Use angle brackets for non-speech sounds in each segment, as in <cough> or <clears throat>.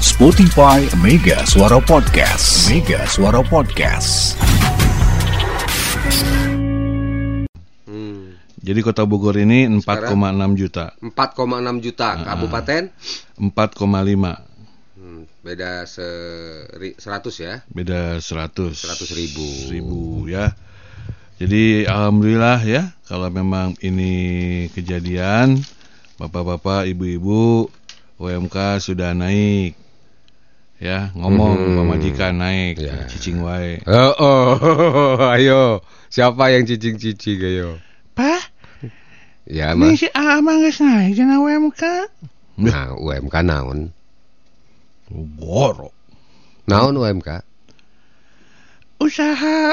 Spotify Mega Suara Podcast. Mega Suara Podcast. Hmm. Jadi kota Bogor ini 4,6 Sekarang? juta. 4,6 juta. Kabupaten 4,5 hmm, beda seri, 100 ya. beda 100 100 ribu. ribu ya. Jadi alhamdulillah ya kalau memang ini kejadian bapak-bapak, ibu-ibu UMK sudah naik. Ya, ngomong Mhm. pemajikan naik, Ya. cicing wae. Oh, oh, <laughs> ayo. Siapa yang cicing-cicing ayo? Pak, Ya, ini Mas. si Amang geus naik cenah UMK. Nah, UMK naon? Goro. Naon UMK? Usaha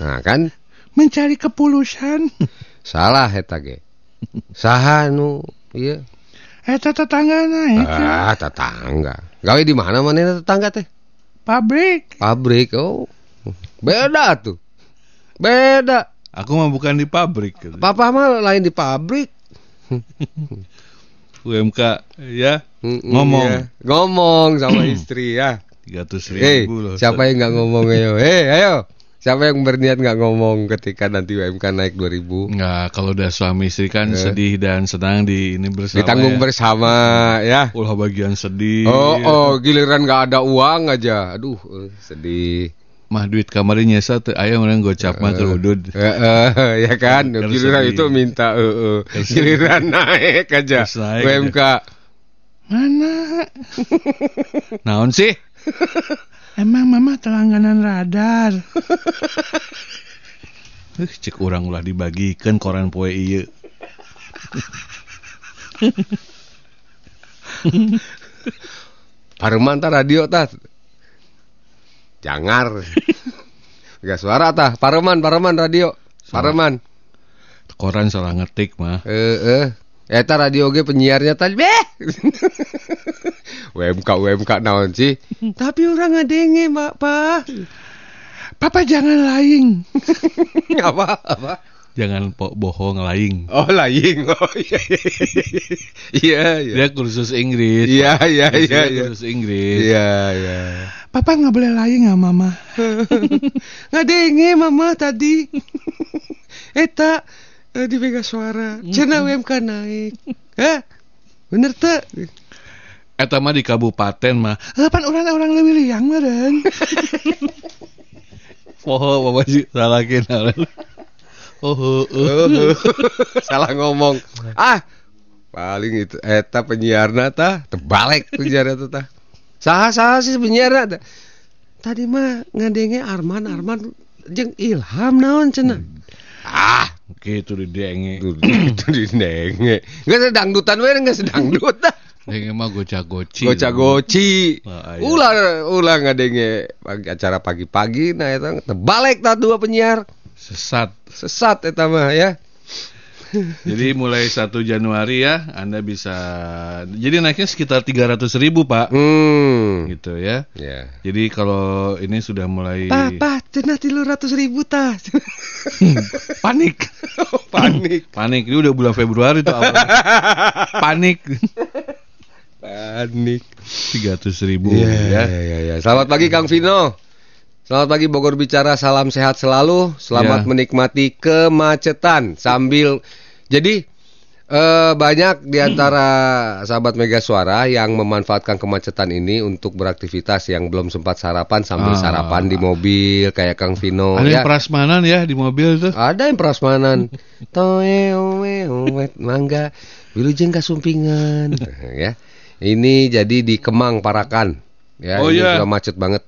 Nah, kan <laughs> mencari kepulusan. salah eta ge. Saha nu ieu? Eta tetangga naik ke Ah, tetangga. Gawe di mana mana tetangga teh? pabrik. Pabrik. Oh. Beda tuh. Beda. Aku mah bukan di pabrik. gitu. Papa mah lain di pabrik. <laughs> UMK ya Ngomong. ya. Ngomong sama istri ya. 300 Hei, ribu loh. siapa yang nggak ngomong ayo? Hei, ayo. Siapa yang berniat nggak ngomong ketika nanti UMK naik 2000? Enggak, kalau udah suami istri kan Eh. sedih dan senang di ini bersama. Ditanggung ya. bersama ya. Ulah bagian sedih. Oh, oh, giliran nggak ada uang aja. Aduh, eh, sedih. Mah duit kamarnya nyesa teu aya orang gocap mah keur udud. Eh, eh, ya kan, giliran sedih. itu minta eh, eh. Kan sedih. giliran naik aja. Terus naik UMK. Mana? Naon sih? <laughs> Emang mama telangganan radar. <laughs> Eh, cek urang ulah dibagikeun koran poe ieu. <laughs> Pareman tah radio tah. Jangar. <laughs> Gak suara tah. Pareman, pareman radio. Pareman. Koran salah ngetik mah. Eh, eh. Eta radio ge penyiarnya tadi beh. UMK UMK naon sih? Tapi orang ngadenge, Mak, Pak. Papa jangan laing. <laughs> apa? Apa? Jangan po bohong laing. Oh, laing. <laughs> Oh, iya. Iya, iya. Dia kursus Inggris. Iya, iya, iya, iya. Kursus Inggris. Iya, iya. Papa nggak boleh laing ya mama. <laughs> Ngadenge mama tadi. Eta eh, di Mega Suara. Cenah UMK naik. Hah? <laughs> Bener tak? Eta mah di kabupaten mah. Pan orang orang lebih liang meren. Poho <laughs> bapak sih salah kenal. <laughs> Oh, oh, oh. Oh, Salah ngomong. Ah, paling itu eta penyiarna tah terbalik penyiarna teh tah. Saha saha sih penyiarna tah. Tadi mah ngadenge Arman Arman jeung Ilham naon cenah. Ah, Gitu di denge. itu itu dinenge. Enggak sedangdutan we enggak sedangdut tah. Denge mah goca-goci. Goca-goci. Iya. Ulah ulah ngadenge pagi, acara pagi-pagi nah eta terbalik tah dua penyiar. Sesat. Sesat eta mah ya. Jadi mulai 1 Januari ya Anda bisa Jadi naiknya sekitar 300 ribu Pak Hmm. Gitu ya Ya. Jadi kalau ini sudah mulai Papa, cenah tilu ratus ribu tah. <laughs> Panik <laughs> Panik. Panik Ini udah bulan Februari tuh awal. Panik Panik. 300 ribu Iya, ya iya, iya, iya. Selamat pagi Kang Vino. Selamat pagi Bogor Bicara, salam sehat selalu. Selamat Ya. menikmati kemacetan sambil jadi eh, banyak di antara sahabat Mega Suara yang memanfaatkan kemacetan ini untuk beraktivitas yang belum sempat sarapan sambil Ah. sarapan di mobil kayak Kang Vino Ada ya. yang prasmanan ya di mobil tuh Ada yang prasmanan. <laughs> Toe oe oet mangga wilujeng kasumpingan. <laughs> ya. Ini jadi di Kemang Parakan. Ya, Oh, ini iya. juga macet banget.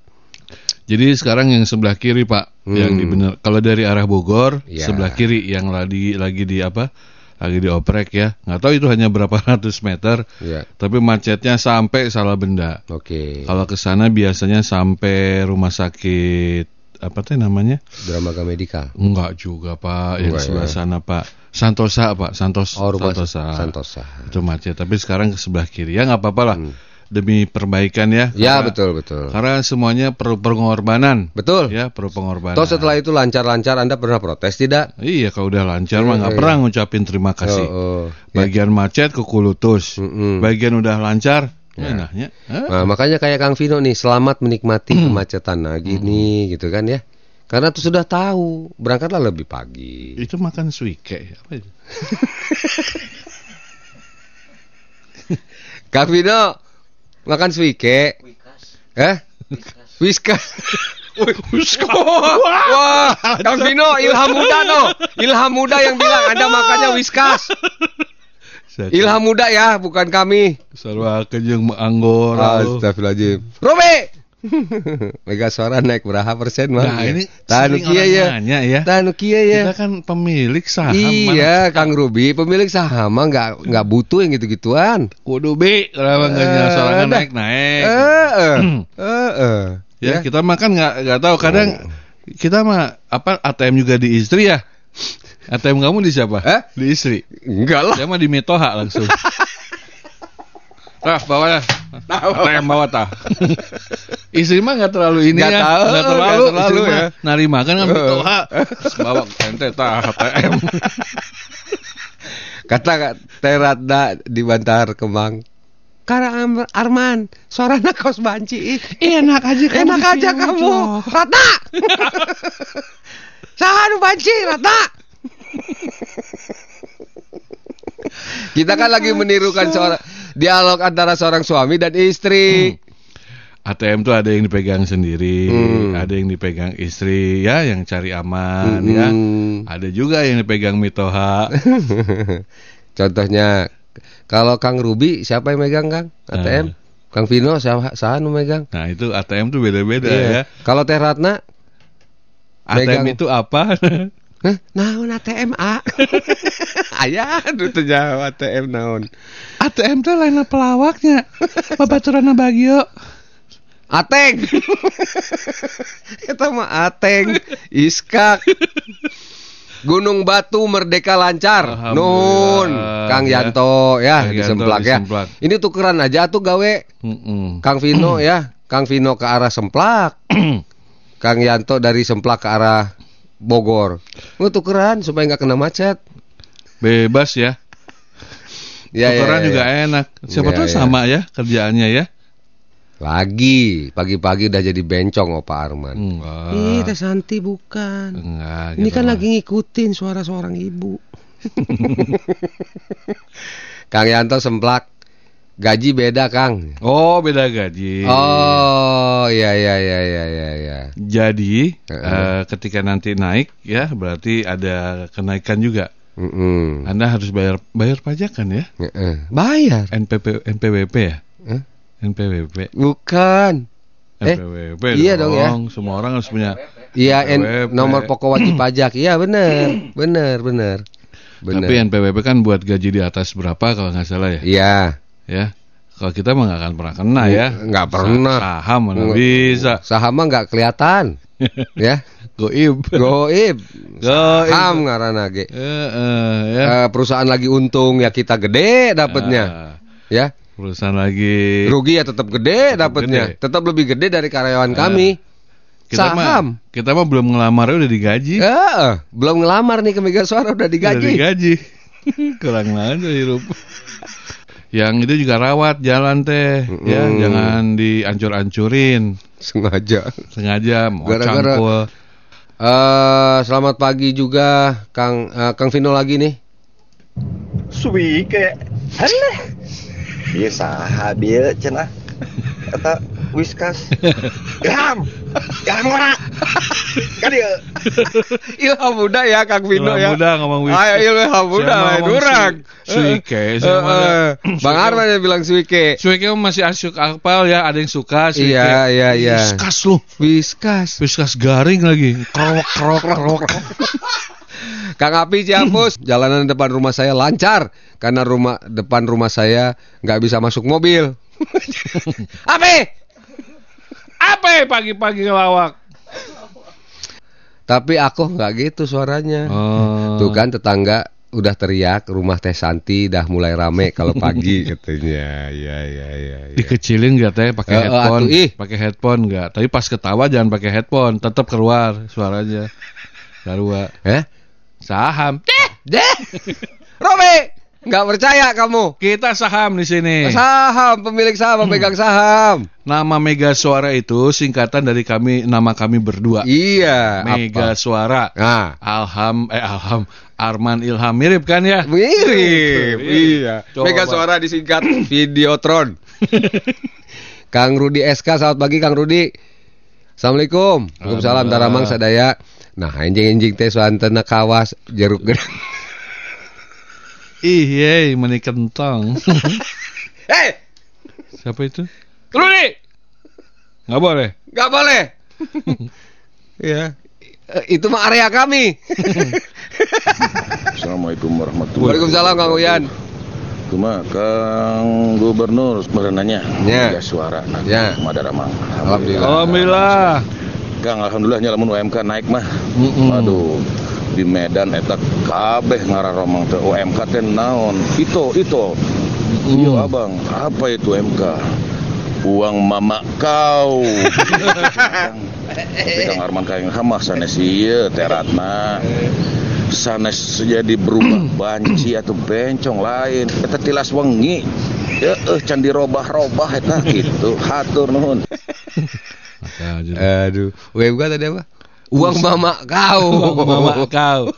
Jadi sekarang yang sebelah kiri Pak Hmm. Yang di bener Kalau dari arah Bogor Ya. Sebelah kiri yang lagi, lagi di apa Lagi dioprek ya Nggak tahu itu hanya berapa <laughs> ratus meter Ya. Tapi macetnya sampai salah benda Oke. Kalau ke sana biasanya sampai rumah sakit apa teh namanya? Dramaga Medica. Enggak juga Pak, yang Enggak, sebelah ya. sana Pak. Santosa Pak, Santos Oh, rumah Santosa. Santosa. Itu macet, tapi sekarang ke sebelah kiri. Ya nggak apa-apa lah. Hmm. Demi perbaikan ya. Ya, Karena- betul betul. Karena semuanya perlu pengorbanan. Betul. Ya, perlu pengorbanan. Toh setelah itu lancar-lancar Anda pernah protes tidak? Iya, kalau udah lancar mah nggak Iya, pernah ngucapin terima kasih. Oh, oh. Ya. Bagian macet ke kulutus. Mm-mm. Bagian udah lancar Ya. Enaknya. Hah? Nah, makanya kayak Kang Vino nih, selamat menikmati Hmm. kemacetan nah gini gitu kan ya. Karena tuh sudah tahu, berangkatlah lebih pagi. Itu makan suike. Apa itu? <laughs> Kang Vino makan suike. Eh? <laughs> Whiskas. Wah, wah, Kang Vino ilham muda no. Ilham muda yang bilang Anda makannya whiskas. Ilham muda ya, bukan kami. Sarwa kejeng anggora. Astagfirullahaladzim. Robe. <laughs> Mega suara naik berapa persen mah? Nah, ini Tanu orang ya. nanya ya. Tanu kieu ya. Kita kan pemilik saham. Iya, Kang Ruby, pemilik saham mah nggak nggak butuh yang gitu-gituan. Kudu B, kenapa nggak Eh, sorangan dah. naik naik. Eh, eh, <clears throat> eh, eh. ya, kita mah kan nggak nggak tahu kadang kita mah apa ATM juga di istri ya. ATM kamu di siapa? Eh? Di istri. Enggak lah. Dia mah di Metoha langsung. <laughs> Tah, bawa ya. ATM bawa tah. <laughs> Istri mah nggak terlalu ini ya. tahu, terlalu, nggak terlalu ya. Narima kan kan Metoha. Terus bawa ente tah ATM. <laughs> Kata Kak Teratna di Bantar Kemang. Karena Arman, suaranya kos banci. Enak aja kamu Enak aja kamu. Ratna. <laughs> Saha nu banci, Ratna. Kita kan lagi menirukan seorang dialog antara seorang suami dan istri. ATM tuh ada yang dipegang sendiri, Hmm. ada yang dipegang istri ya, yang cari aman ya. Hmm. Ada juga yang dipegang Mitoha. <laughs> Contohnya kalau Kang Ruby siapa yang megang Kang? ATM? Kang Vino siapa saha nu megang? Nah, itu ATM tuh beda-beda Iya. ya. Kalau Teh Ratna, ATM Megang. itu apa? <laughs> Hah? naon ATM A? <laughs> Aya anu teu jawab ATM naon. ATM teh lain pelawaknya. Babaturana Bagio. Ateng. <laughs> Eta mah Ateng, Iskak. Gunung Batu Merdeka lancar. Nun, Kang ya. Yanto ya Kang di Yanto Semplak di ya. Ini tukeran aja tuh gawe Mm-mm. Kang Vino ya. Kang Vino ke arah Semplak. <clears throat> Kang Yanto dari Semplak ke arah Bogor. Lu tukeran supaya nggak kena macet. Bebas ya. <laughs> Ya, ya, Tukeran ya, juga ya. enak. Siapa Ya, tahu ya. sama ya kerjaannya ya. Lagi pagi-pagi udah jadi bencong Opa Arman. Enggak. Ih, Teh Santi bukan. Enggak. Ini gitu kan mah. lagi ngikutin suara seorang ibu. <laughs> Kang Yanto semplak. Gaji beda, Kang. Oh, beda gaji. Oh, iya iya iya iya iya Jadi eh, ketika nanti naik ya berarti ada kenaikan juga. Mm-mm. Anda harus bayar bayar pajak kan ya? Heeh. Bayar. NPP NPWP ya? Hah? NPWP. Bukan. Eh, NPWP iya dong ya. Semua orang harus punya. Iya, N- NPWP. nomor pokok wajib pajak. Iya, benar. Benar, benar. Benar. Tapi NPWP kan buat gaji di atas berapa kalau nggak salah ya? Iya. Ya. Kalau kita mah nggak akan pernah kena ya. Nggak pernah. Sa- Saham mana Nggak. bisa. Saham mah nggak kelihatan. <laughs> ya. Goib. Goib. Saham ngaranna ge. Eh, eh, ya. Eh, perusahaan lagi untung ya kita gede dapatnya. Ya. perusahaan lagi. Rugi ya tetap gede dapatnya. Tetap lebih gede dari karyawan kami. Kita Saham. mah kita mah belum ngelamar udah digaji. Eh, belum ngelamar nih ke Mega Suara udah Udah digaji. digaji. <laughs> Kurang aja hirup. Yang itu juga rawat jalan teh, ya Mm. jangan diancur-ancurin Sengaja. sengaja mau Gara-gara-. Eh, selamat pagi juga Kang eh, Kang Vino lagi nih. Suike Alah Biasa habil cenah Kata Whiskas Ilham Ilham ora Kan dia Ilham muda ya Kang Vino Ilham ya. muda ngomong whiskas. Ayo ilham muda Siapa lain ngomong orang. su- suike, Eh, eh, Bang. Arman yang bilang suike. Suike masih asyik apal ya, ada yang suka suike. Iya, iya, iya. Whiskas lu. Whiskas. Whiskas garing lagi. Krok krok krok. <laughs> Kang Api Ciampus, jalanan depan rumah saya lancar karena rumah depan rumah saya nggak bisa masuk mobil. <laughs> Apa ya pagi-pagi ngelawak? tapi aku nggak gitu suaranya. Oh. Tuh kan tetangga udah teriak rumah Teh Santi dah mulai rame kalau pagi <laughs> katanya. Ya ya ya. ya. Dikecilin gak teh pakai eh, headphone? ih. Pakai headphone gak? Tapi pas ketawa jangan pakai headphone, tetap keluar suaranya. Keluar. Eh? Saham. Deh. Robe. Nggak percaya kamu. Kita saham di sini. Saham, pemilik saham, pemegang saham. Nama Mega Suara itu singkatan dari kami nama kami berdua. Iya. Mega apa? Suara. Nah, Alham eh Alham Arman Ilham mirip kan ya? mirip. iya. Coba. Mega suara disingkat <coughs> Videotron. Kang Rudi SK, selamat pagi Kang Rudi. Assalamualaikum. Waalaikumsalam taramang sadaya. Nah, anjing-anjing teh suantena kawas jeruk gedang. Ih, yey, meni kentang. <laughs> Hei, Siapa itu? Rudi. Nggak boleh. nggak boleh. <laughs> ya. Itu mah area kami. <laughs> Assalamualaikum warahmatullahi Waalaikumsalam Kang Uyan. Cuma Kang Gubernur sebenarnya Ya. ya suara nah, Ya. Madaramang. Alhamdulillah. Alhamdulillah. Kang alhamdulillah lamun UMK naik mah. Mm-mm. Aduh di Medan eta kabeh ngararomang teh UMK teh naon? Itu itu. Iya abang, apa itu UMK? Uang mama kau. <laughs> Tapi Kang Arman kain hamah sanes ieu teratna. Sanes jadi berubah <clears throat> banci atau bencong lain. Eta tilas wengi. Ya eh can dirobah-robah eta gitu. Hatur nuhun. <laughs> Aduh, UMK tadi apa? <laughs> Uang mama kau. Uang mama kau.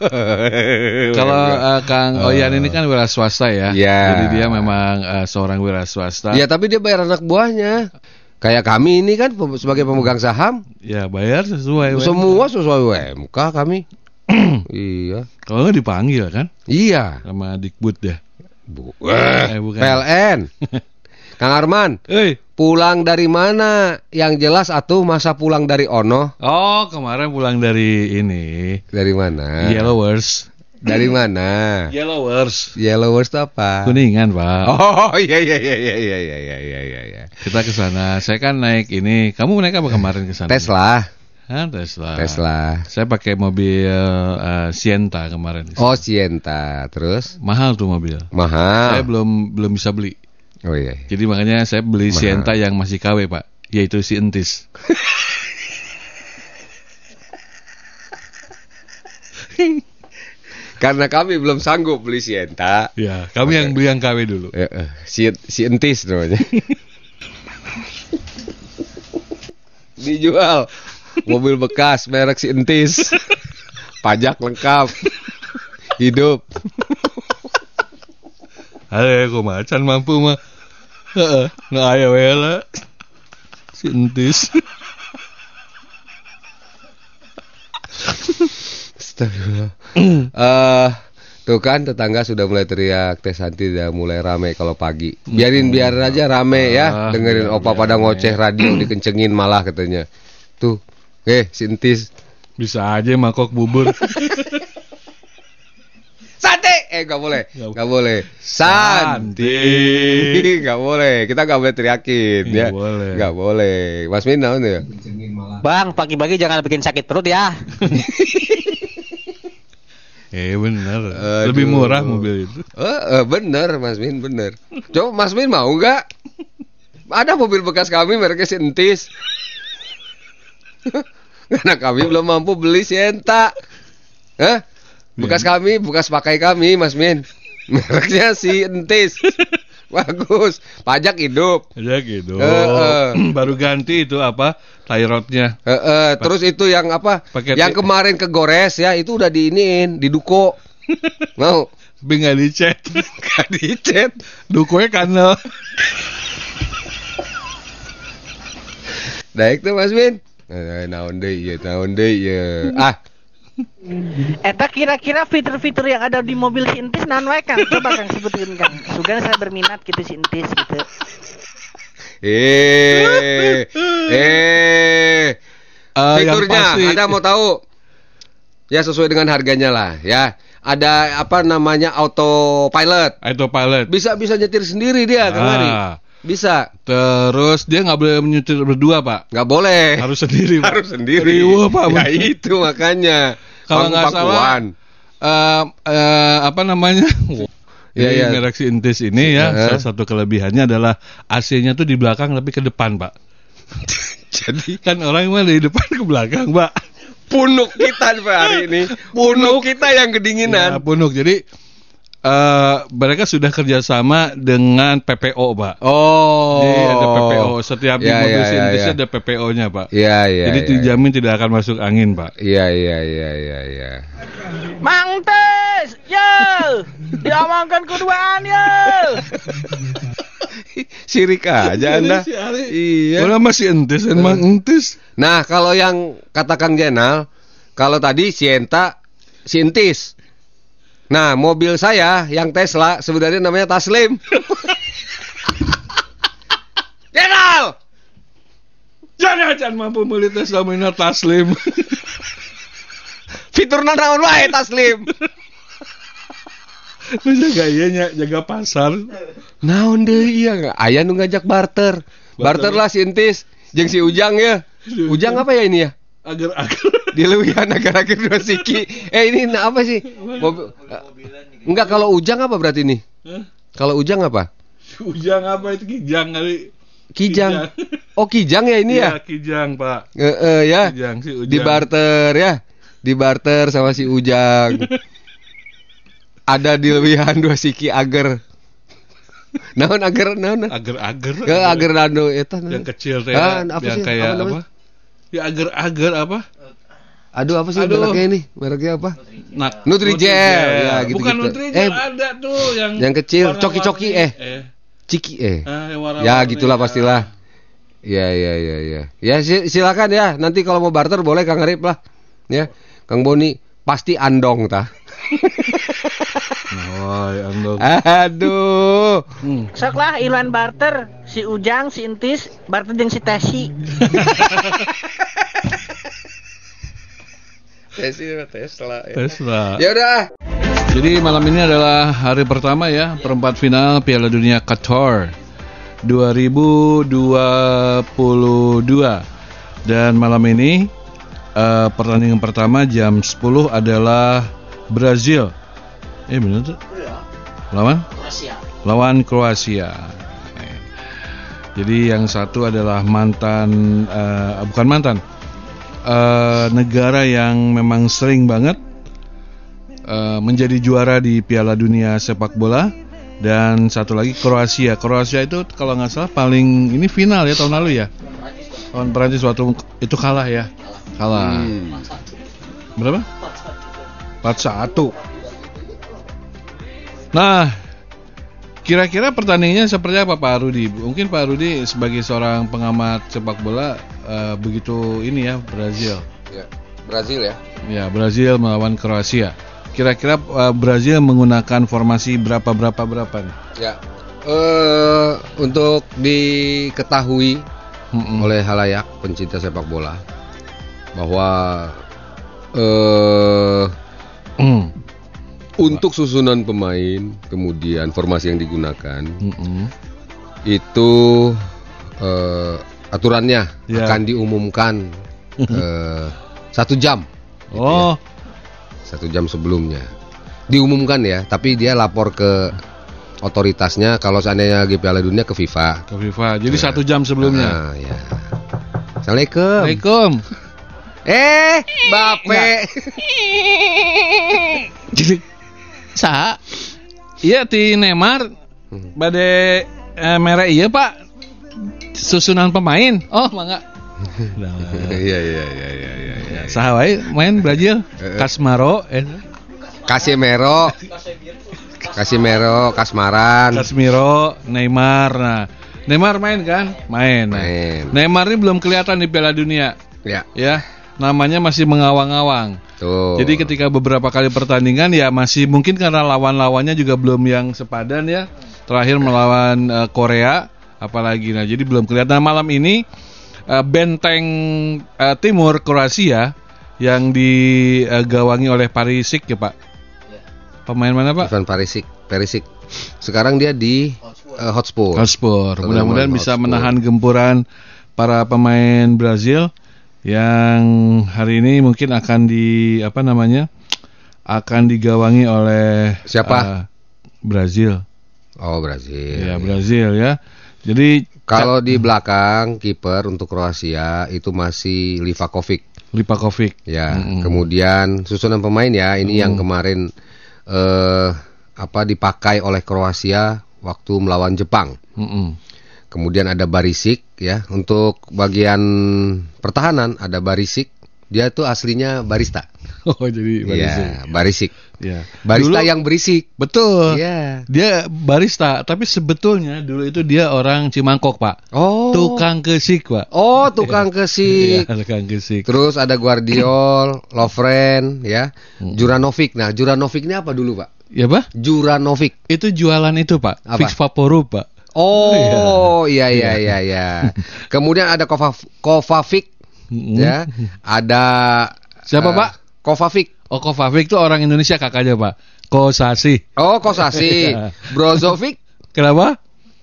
Kalau eh, Kang Oyan ini kan wira swasta ya. Ya. Jadi dia memang eh, seorang wira swasta. Ya tapi dia bayar anak buahnya. Kayak kami ini kan sebagai pemegang saham, Ya bayar sesuai. Semua sesuai UMK kami. <clears throat> iya. Kalau nggak dipanggil kan Iya. sama Dikbud ya. Bu Eh, bukan. PLN. <laughs> Kang Arman, Eh, pulang dari mana? Yang jelas atuh masa pulang dari Ono? oh kemarin pulang dari ini Dari mana? Yellowers. Dari mana? <laughs> Yellowers. Yellowers itu apa? Kuningan pak. Oh <laughs> iya iya iya iya iya iya iya iya iya. iya. Kita ke sana. Saya kan naik ini. Kamu naik apa kemarin ke sana? Tesla. Hah, Tesla. Tesla. Saya pakai mobil eh, Sienta kemarin. Oh Sienta. Terus Mahal tuh mobil. Saya mahal. belum belum bisa beli. Oh iya. Jadi makanya saya beli Mahal. Sienta yang masih KW pak, yaitu si Entis. <laughs> Karena kami belum sanggup beli Sienta. Ya, kami yang beli yang KW dulu. Ya, eh, si si entis namanya. <laughs> Dijual mobil bekas merek si entis. Pajak lengkap. Hidup. Ada kok macan mampu mah. Heeh, nah aya we lah. Si Entis. Astagfirullah. Eh, tuh kan tetangga sudah mulai teriak, Teh Santi udah mulai rame kalau pagi. Biarin biar aja rame ya, Ah, dengerin opa pada ngoceh radio dikencengin malah katanya. Tuh, eh si entis. Bisa aja mangkok bubur. <laughs> Sate! Eh nggak boleh, Nggak- boleh. Santi, <laughs> nggak boleh. Kita nggak boleh teriakin ya. boleh. Nggak boleh. Mas Min naon ya? Bang, pagi-pagi jangan bikin sakit perut ya. <laughs> eh bener. Aduh. Lebih murah mobil itu. Eh, eh, bener Mas Min, bener. Coba Mas Min mau nggak? Ada mobil bekas kami mereknya Sintis. <laughs> Karena kami belum mampu beli Sienta. Hah? Bekas kami, bekas pakai kami, Mas Min. <laughs> Mereknya si Entis. <laughs> Bagus. Pajak hidup. Aja gitu. Heeh. Baru ganti itu apa? Tie rodnya. Eh, eh, terus itu yang apa? Yang kemarin kegores ya, itu udah diiniin, diduko. <laughs> Mau? Tapi nggak dicet. Gak dicet. Dukunya kanal. Daik tuh Mas Min. Eh, naon deui ieu, naon deui ieu. Ah, <laughs> Eta kira-kira fitur-fitur yang ada di mobil si Entis naon wae Kang? Coba Kang sebutin Kang. Sugan saya berminat gitu si Entis gitu. eh, eh. Eh, yang Fiturnya, pasti- Anda mau tahu? Ya sesuai dengan harganya lah, ya. Ada apa namanya autopilot. Autopilot. Bisa bisa nyetir sendiri dia, Kang. Ah. Bisa. Terus dia nggak boleh menyetir berdua pak. Nggak boleh. Harus sendiri. Pak. Harus sendiri. Riweuh, Pak. Ya itu makanya. Kalau nggak salah, eh eh, apa namanya? Iya, Jadi iya. merek si Intis ini ya, Heeh. salah satu kelebihannya adalah AC-nya tuh di belakang tapi ke depan, Pak. <laughs> Jadi Kan orang mah dari depan ke belakang, Pak. punuk kita Pak hari ini. Punuk kita yang Ya, kedinginan. punuk. Jadi eh, mereka sudah kerjasama dengan PPO, Pak. Oh. Jadi ada PPO setiap di Ya, mobil ya, ya, ya. ada PPO-nya, Pak. Iya, iya. Jadi iya, dijamin tidak akan masuk angin, Pak. Iya, iya, iya, iya, iya. Mang Tes, yo, diomongkan keduaan yo. <laughs> Sirik aja Anda. Iya. Orang masih entis, emang entis. Nah, kalau yang kata Kang Jenal, kalau tadi Sienta, Sintis. Nah, mobil saya yang Tesla sebenarnya namanya Taslim. <laughs> Jenal! Jangan jangan mampu beli Tesla Minor Taslim. <laughs> Fitur naon wae Taslim. <laughs> Lu jaga iya nya, jaga pasar. Naon deui iya aya nu ngajak barter. Barter lah Sintis jeung si Ujang ya. Ujang apa ya ini ya? Agar-agar. Dilewihan agar-agar dua siki. Eh ini apa sih? Mobil. Enggak kalau Ujang apa berarti ini? Hah? Kalau Ujang apa? Ujang apa itu kijang kali? Kijang. Oh Kijang ya ini ya? Iya, kijang, Pak. Eh, eh, ya. Kijang si Ujang. Di barter ya. Di barter sama si Ujang. <laughs> Ada dilewihan dua siki agar. Naon agar naon? Agar-agar. Ke agar nano eta. yang kecil teh apa yang kayak Apa apa, namanya? Ya agar-agar apa? Aduh apa sih Aduh. mereknya ini? Mereknya apa? Nak Nutrijel. Ya, gitu-gitu. Bukan Nutrijel Eh, ada tuh yang yang kecil, coki-coki, eh. eh. Ciki eh. Ah, warna-warni. Ya gitulah pastilah. Ya ya ya ya. Ya si- silakan ya. Nanti kalau mau barter boleh Kang Arif lah. Ya. Kang Boni pasti andong <laughs> Oh, ya andong. Aduh. Hmm. Sok lah Ilan barter, si Ujang, si Entis, barter jeung si Tesi. <laughs> Tesla. Tesla. Ya udah. Jadi malam ini adalah hari pertama ya perempat final Piala Dunia Qatar 2022 dan malam ini eh, pertandingan pertama jam 10 adalah Brazil. Eh benar tuh? Lawan? Lawan Kroasia. Eh. Jadi yang satu adalah mantan eh, bukan mantan eh, negara yang memang sering banget eh, menjadi juara di Piala Dunia sepak bola dan satu lagi Kroasia. Kroasia itu kalau nggak salah paling ini final ya tahun lalu ya. Lawan Prancis waktu itu kalah ya. Kalah. Berapa? 4-1. Nah, kira-kira pertandingannya seperti apa Pak Rudi? Mungkin Pak Rudi sebagai seorang pengamat sepak bola eh, begitu ini ya Brazil. Ya. Brazil ya. Ya, Brazil melawan Kroasia. Kira-kira uh, Brazil menggunakan formasi berapa berapa berapa nih? Ya. Eh untuk diketahui Mm-mm. oleh halayak pencinta sepak bola bahwa Mm. Untuk susunan pemain kemudian formasi yang digunakan Mm-mm. itu eh, aturannya Ya. akan diumumkan <laughs> eh, satu jam Gitu Oh, satu jam sebelumnya diumumkan ya tapi dia lapor ke otoritasnya kalau seandainya lagi Piala Dunia ke FIFA ke FIFA. Jadi Ya. satu jam sebelumnya. Ah, ya. Assalamualaikum Assalamualaikum. eh Bape <laughs> Jadi sa Iya ti Neymar Hmm. bade eh, merek iya Pak susunan pemain. Oh, mangga. <laughs> iya iya iya iya iya iya. Saha wae main Brazil? Eh, eh. Casmaro, Casemiro Casemiro Kasmaran Casemiro, Neymar. Nah, Neymar main kan? Main. Nah, Main. Neymar ini belum kelihatan di Piala Dunia, ya ya. Namanya masih mengawang-awang. Tuh Jadi ketika beberapa kali pertandingan ya masih mungkin karena lawan-lawannya juga belum yang sepadan ya. Terakhir melawan eh, Korea apalagi nah jadi belum kelihatan malam ini eh, benteng eh, timur Kroasia yang digawangi oleh Parisik ya Pak. Pemain mana Pak? Ivan Perisic Perisic sekarang dia di eh, Hotspur Hotspur. Mudah-mudahan bisa Hotspur. menahan gempuran para pemain Brazil yang hari ini mungkin akan di apa namanya? akan digawangi oleh Siapa? eh, Brazil. oh Brazil Ya, Brazil ya. Jadi kalau di belakang kiper untuk Kroasia itu masih Livakovic Lipakovic. ya Mm-mm. kemudian susunan pemain ya ini yang kemarin eh apa dipakai oleh Kroasia waktu melawan Jepang. Mm-mm. Kemudian ada Barisik ya. Untuk bagian pertahanan ada Barisik. Dia tuh aslinya barista. <laughs> Oh jadi. Iya, Barisik. Ya. Barista Dulu- yang berisik. betul. Iya. Dia barista, tapi sebetulnya dulu itu dia orang Cimangkok, Pak. Oh. Tukang kesik, Pak. Oh, tukang kesik. Iya, tukang kesik. Terus ada Guardiol, <clears throat> Lovren, ya, Hmm. Juranovic. Nah, Juranovic ini apa dulu, Pak? Ya, Pak? Juranovic. Itu jualan itu, Pak. Apa? Fix Vaporub, Pak. Oh, iya iya iya iya. Kemudian ada Kovac, Kovacic, Mm-mm. ya. Ada Siapa, eh, Pak? Kovacic. Oh, Kovacic itu orang Indonesia kakaknya, Pak. Kosasi. Oh, Kosasi. <laughs> Iya. Brozovic, Kenapa?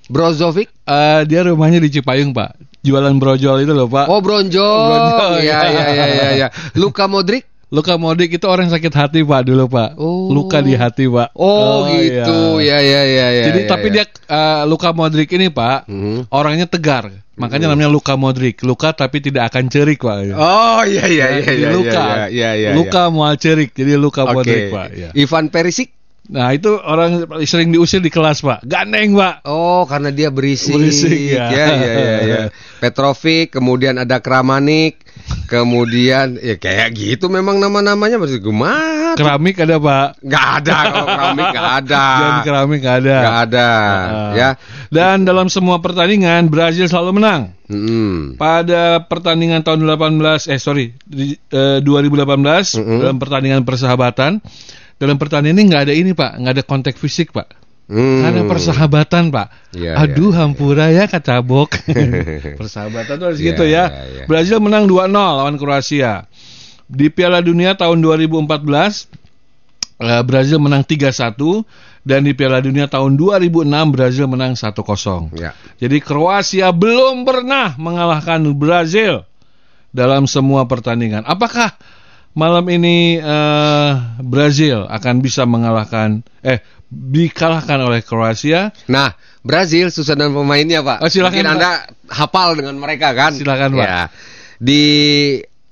Brozovic. Eh, dia rumahnya di Cipayung, Pak. Jualan brojol itu loh, Pak. Oh, Bronjol. Bronjol, Iya ya. iya iya iya iya. Luka Modric. Luka Modric itu orang sakit hati, Pak, dulu, Pak. Oh. Luka di hati, Pak. Oh, gitu. iya. Ya ya ya ya. Jadi ya, tapi ya. dia eh, Luka Modric ini, Pak, Mhm. orangnya tegar. Makanya namanya Luka Modric. Luka tapi tidak akan cerik, Pak. Oh, iya iya iya Jadi iya. Luka. Iya iya iya. Luka mual cerik. Jadi Luka Oke. Modric, Pak. Ya. Ivan Perisic. Nah, itu orang sering diusir di kelas, Pak. Gandeng, Pak. Oh, karena dia berisik. Berisik, ya. ya. Ya, ya, ya. <laughs> Petrovic, kemudian ada Kramanik, kemudian ya kayak gitu memang nama-namanya masih gimana? Keramik ada, Pak. Gak ada kalau keramik gak ada. <laughs> Dan keramik nggak ada. Gak ada. Ah. Ya. Dan dalam semua pertandingan Brazil selalu menang. Mm. Pada pertandingan tahun 18 eh sorry di, eh, 2018 Mm-mm. dalam pertandingan persahabatan dalam pertandingan ini nggak ada ini pak nggak ada kontak fisik pak Mm. karena persahabatan pak Iya, aduh iya, hampura ya kacabok <laughs> persahabatan tuh harus Iya, gitu ya iya, iya. Brazil menang 2-0 lawan Kroasia di Piala Dunia tahun 2014 eh, Brazil menang 3-1 dan di Piala Dunia tahun 2006 Brazil menang 1-0 Ya. jadi Kroasia belum pernah mengalahkan Brazil dalam semua pertandingan. Apakah malam ini eh, Brazil akan bisa mengalahkan eh dikalahkan oleh Kroasia? Nah, Brazil susunan pemainnya, Pak. Oh, silakan, Mungkin Pak. Anda hafal dengan mereka kan? Silakan, Pak. Ya. Di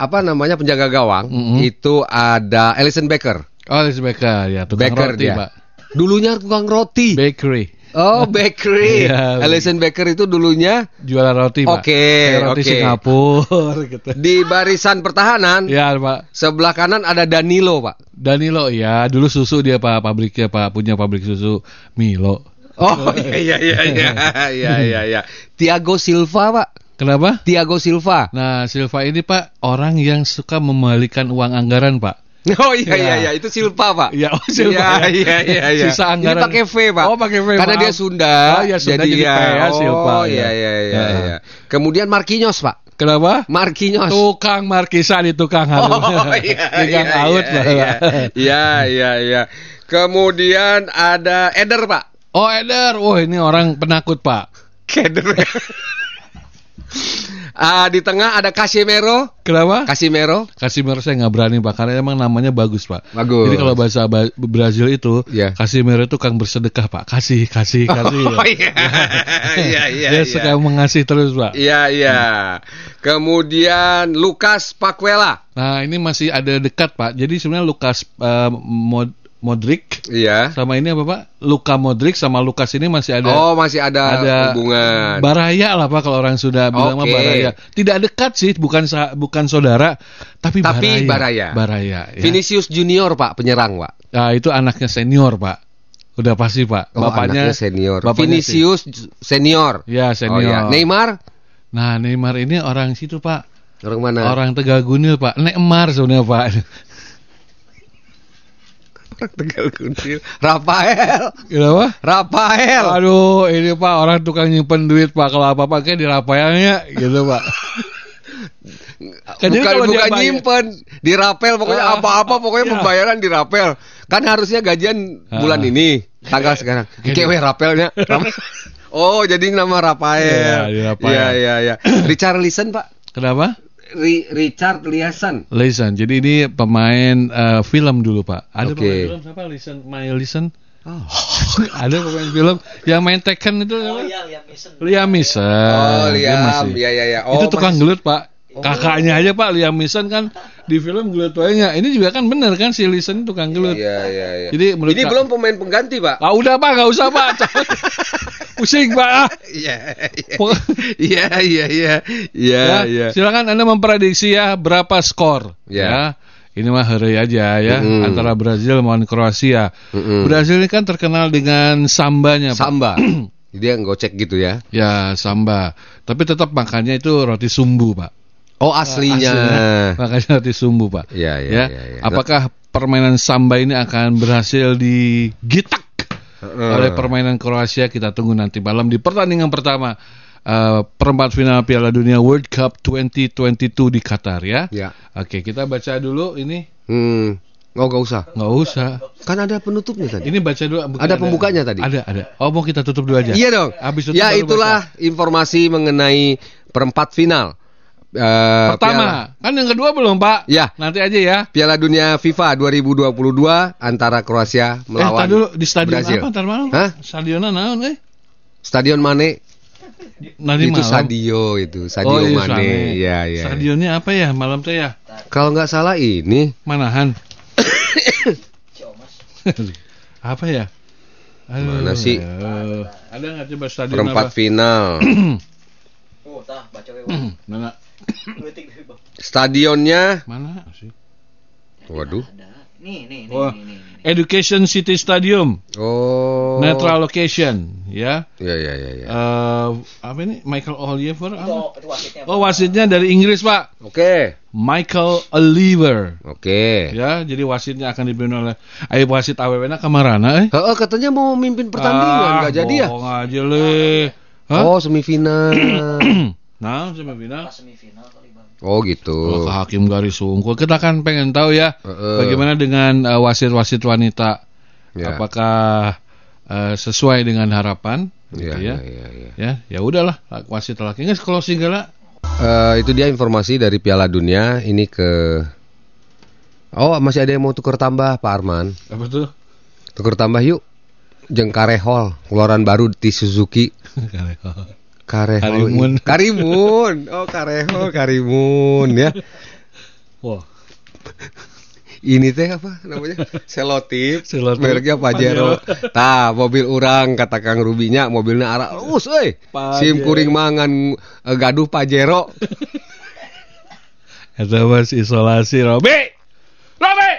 apa namanya penjaga gawang Mm-mm. itu ada Alisson Becker. Oh, Alex Becker ya, tukang Becker roti, dia. Pak. Dulunya tukang roti. Bakery. Oh, bakery. Iya. Alisson Becker itu dulunya Jualan roti, Pak. Oke, Kayak roti oke. Singapura <laughs> gitu. di barisan pertahanan. Ya, Pak. Sebelah kanan ada Danilo, Pak. Danilo ya, dulu susu dia Pak, pabriknya Pak, punya pabrik susu Milo. Oh, <laughs> iya iya iya iya iya iya. Thiago Silva, Pak. Kenapa? Thiago Silva. Nah, Silva ini Pak orang yang suka membalikan uang anggaran, Pak. <laughs> Oh iya iya Ya. iya itu Silva pak. Iya, oh, Silva, Iya ya. iya iya. iya. <laughs> Sisa anggaran. Ini pakai V pak. Oh, pakai V, Karena maaf. dia Sunda. Oh, iya, Sunda jadi ya. P ya, Silva, Oh ya. iya iya iya. Ya. iya. Kemudian Marquinhos pak. Kenapa? Marquinhos. Tukang markisa di tukang halu. Oh <laughs> iya tukang iya, out, iya, Pak. iya. Iya iya iya. Kemudian ada Eder pak. Oh, Eder. Wah, ini orang penakut, Pak. Eder. Ah di tengah ada Casemiro. Kenapa? Casemiro. Casimiro saya nggak berani pak karena emang namanya bagus pak. Bagus. Jadi kalau bahasa ba- Brazil itu, Iya. Casimiro itu kang bersedekah pak, kasih kasih kasih. Oh <laughs> iya. <laughs> Iya iya. Dia iya. suka mengasih terus pak. Iya iya. Kemudian Lukas Paquela. Nah ini masih ada dekat pak. Jadi sebenarnya Lukas eh, Mod- Modric Iya. sama ini apa pak? Luka Modric sama Lukas ini masih ada. Oh masih ada, ada hubungan. Baraya lah pak kalau orang sudah bilang mah Oke. baraya. Tidak dekat sih, bukan bukan saudara, tapi, Tapi baraya. baraya. Baraya. ya. Vinicius Junior pak penyerang pak. Nah, itu anaknya senior, Pak. Udah pasti, Pak. Oh, Bapaknya anaknya senior. bapaknya Vinicius senior. sih. Ya, Oh, senior. iya. Neymar Nah, Neymar ini orang situ, Pak. orang mana? Orang Tegagunil, Pak. Neymar sebenarnya, Pak. <laughs> <laughs> Tegal Kuntil. Rafael. Kenapa? Rafael. Aduh, ini Pak orang tukang nyimpen duit, Pak. Kalau apa-apa kayak di Rafaelnya gitu, Pak. <laughs> Kan bukan kalau bukan nyimpen di rapel pokoknya Ah, apa-apa pokoknya iya. pembayaran di rapel kan harusnya gajian bulan Ah. ini tanggal sekarang kewe rapelnya <laughs> oh jadi nama Rafael Iya, iya iya iya <clears throat> Richard Listen pak Kenapa? Ri- Richard Liasan Lisan. Jadi ini pemain eh, film dulu, Pak. Ada Oke. pemain film siapa? Lisan, Mail Lisan. <laughs> ada pemain film yang main Tekken itu Oh iya, Liam Neeson. Liam Neeson. oh Liam masih- iya iya iya oh itu tukang masih- gelut pak Kakaknya aja Pak Liam Neeson kan di film gelut wayangnya. Ini juga kan bener kan si Leeson tukang gelut. Iya, iya, iya. Jadi menurut Ini Kak- belum pemain pengganti, Pak. Ah udah Pak, nggak usah Pak. <laughs> Pusing Pak. Ah. <laughs> Iya, iya. Iya, iya, iya. Iya, Ya, iya. Silakan Anda memprediksi ya berapa skor Ya. ya. Ini mah hari aja ya Mm-mm. antara Brazil melawan Kroasia. Mm-mm. Brazil ini kan terkenal dengan sambanya, Pak. Samba. <clears throat> Dia ngocek gitu ya. Ya, samba. Tapi tetap makannya itu roti sumbu, Pak. Oh, aslinya. Makanya roti sumbu, Pak. Iya, iya, ya. iya, iya. Apakah permainan samba ini akan berhasil digitak Heeh. oleh permainan Kroasia? Kita tunggu nanti malam di pertandingan pertama eh, perempat final Piala Dunia World Cup 2022 di Qatar ya. Ya. Oke, kita baca dulu ini. Hmm. Oh, nggak usah. Nggak usah. Kan ada penutupnya tadi. Ini baca dulu. bukan Ada pembukanya tadi? Ada, ada. Oh, mau kita tutup dulu aja. Iya dong. Habis ya itulah informasi mengenai perempat final. Eh, Piala, Pertama, kan yang kedua belum, Pak? Ya. Nanti aja ya. Piala Dunia FIFA 2022 antara Kroasia Eh, melawan tar dulu di stadion Brazil. apa ntar malam? Hah? Stadionnya naon eh? Stadion Mane Nanti itu malam. Sadio itu, Sadio Oh, iya, Mane. Iya, iya. Stadionnya apa ya malam teh ya? Kalau nggak salah ini Manahan. <coughs> apa ya? Aduh, Mana sih? aduh. Ada nggak coba stadion perempat apa? final. <coughs> Oh, tah baca. Mana? Stadionnya, Mana sih? waduh. Nih, nih, nih, Oh, nih, nih, nih. Education City Stadium, Oh. netral location, ya. Ya, ya, ya, ya. Eh, apa ini? Michael Oliver? Itu, Apa? itu wasitnya. Oh, wasitnya dari Inggris, Pak. Oke, Michael Oliver. oke. Ya, jadi wasitnya akan dipimpin oleh Ayo wasit AWW-na kemarana eh? Heeh, katanya mau mimpin pertandingan, nggak jadi ya? Bohong aja le. Hah? Oh, semifinal. <clears throat> nah, semifinal. semifinal kali Bang. oh, gitu. Oh, ke hakim garis sungkul. Kita kan pengen tahu ya, Heeh. bagaimana dengan eh, wasit-wasit wanita. Ya. Apakah eh, sesuai dengan harapan? Iya, Gitu iya, ya. iya, iya. Ya, ya udahlah, wasit laki. Nggak kalau segala Eh, itu dia informasi dari Piala Dunia ini ke Oh, masih ada yang mau tuker tambah, Pak Arman. apa tuh? Tuker tambah yuk. Jeng Karehol, keluaran baru di Suzuki. <laughs> Karehol. Karimun. Karimun. Oh, Karehol, Karimun ya. Wah, Ini teh apa namanya? Selotip. Selotip. Mereknya Pajero. Tah, mobil orang kata Kang Rubinya, mobilnya arah lurus euy. Sim kuring mangan eh, gaduh Pajero. itu mas isolasi Robi. Robi,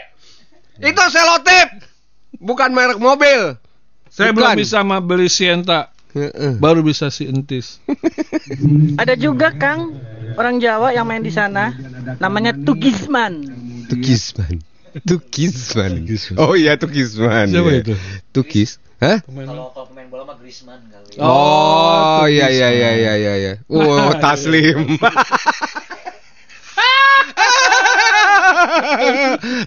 Itu selotip. Bukan merek mobil. saya Bukan. belum bisa beli Sienta, Heeh. baru bisa si entis. <laughs> Ada juga Kang orang Jawa yang main di sana namanya Tugisman. Tukisman. Tukisman. Oh iya Tukisman. Siapa iya. itu? Tukis. Hah? Kalau kalau pemain bola mah Griezmann kali. Oh, iya iya iya iya iya iya. Oh, <laughs> Taslim. <laughs>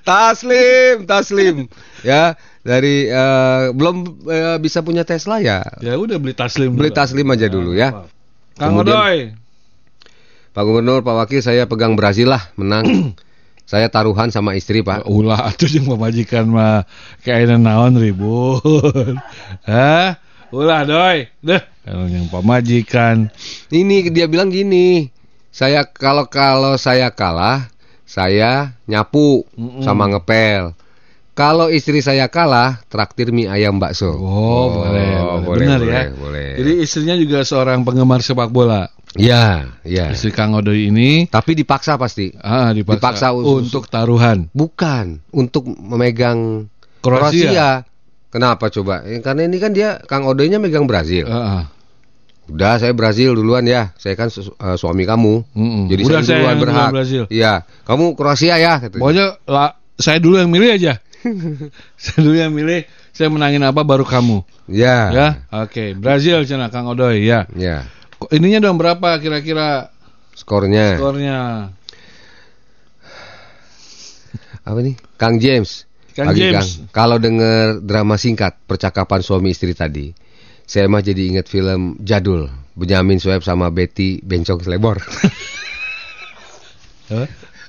taslim, Taslim. Ya, dari eh, belum eh, bisa punya Tesla ya. Ya udah beli taslim. Beli dulu. Taslim aja dulu ya. Kang Kemudian- Odoy. Pak Gubernur, Pak Wakil saya pegang Brazil lah menang. <clears throat> saya taruhan sama istri, Pak. Ulah <laughs> atuh jeung pemajikan mah kayaknya naon ribut. <laughs> Hah? Ulah doy. Deh, kalau yang pemajikan. Ini dia bilang gini, saya kalau kalau saya kalah, saya nyapu Mm-mm. sama ngepel. Kalau istri saya kalah, traktir mie ayam bakso. Oh, boleh, boleh. Benar ya. Boleh. Jadi istrinya juga seorang penggemar sepak bola. ya, ya. Istri Kang Odoy ini Tapi dipaksa pasti. ah dipaksa, Dipaksa untuk taruhan. Bukan untuk memegang Kroasia. Kroasia. Kenapa coba? Eh, Karena ini kan dia Kang Odoynya megang Brazil. Heeh. Udah saya Brazil duluan ya. Saya kan su- eh, suami kamu. Mm-mm. Jadi Udah saya duluan berhak. Iya, kamu Kroasia ya katanya. Pokoknya lah, saya dulu yang milih aja. <laughs> saya dulu yang milih. Saya menangin apa baru kamu. Ya. Ya, oke. Brazil cina Kang Odoy ya. Ya. Ininya dong berapa kira-kira Skornya. skornya? Apa nih? Kang James. Kang Pagi, James. Kang. Kalau denger drama singkat percakapan suami istri tadi, saya mah jadi ingat film jadul Benyamin Sueb sama Betty Bencong Selebor. <laughs>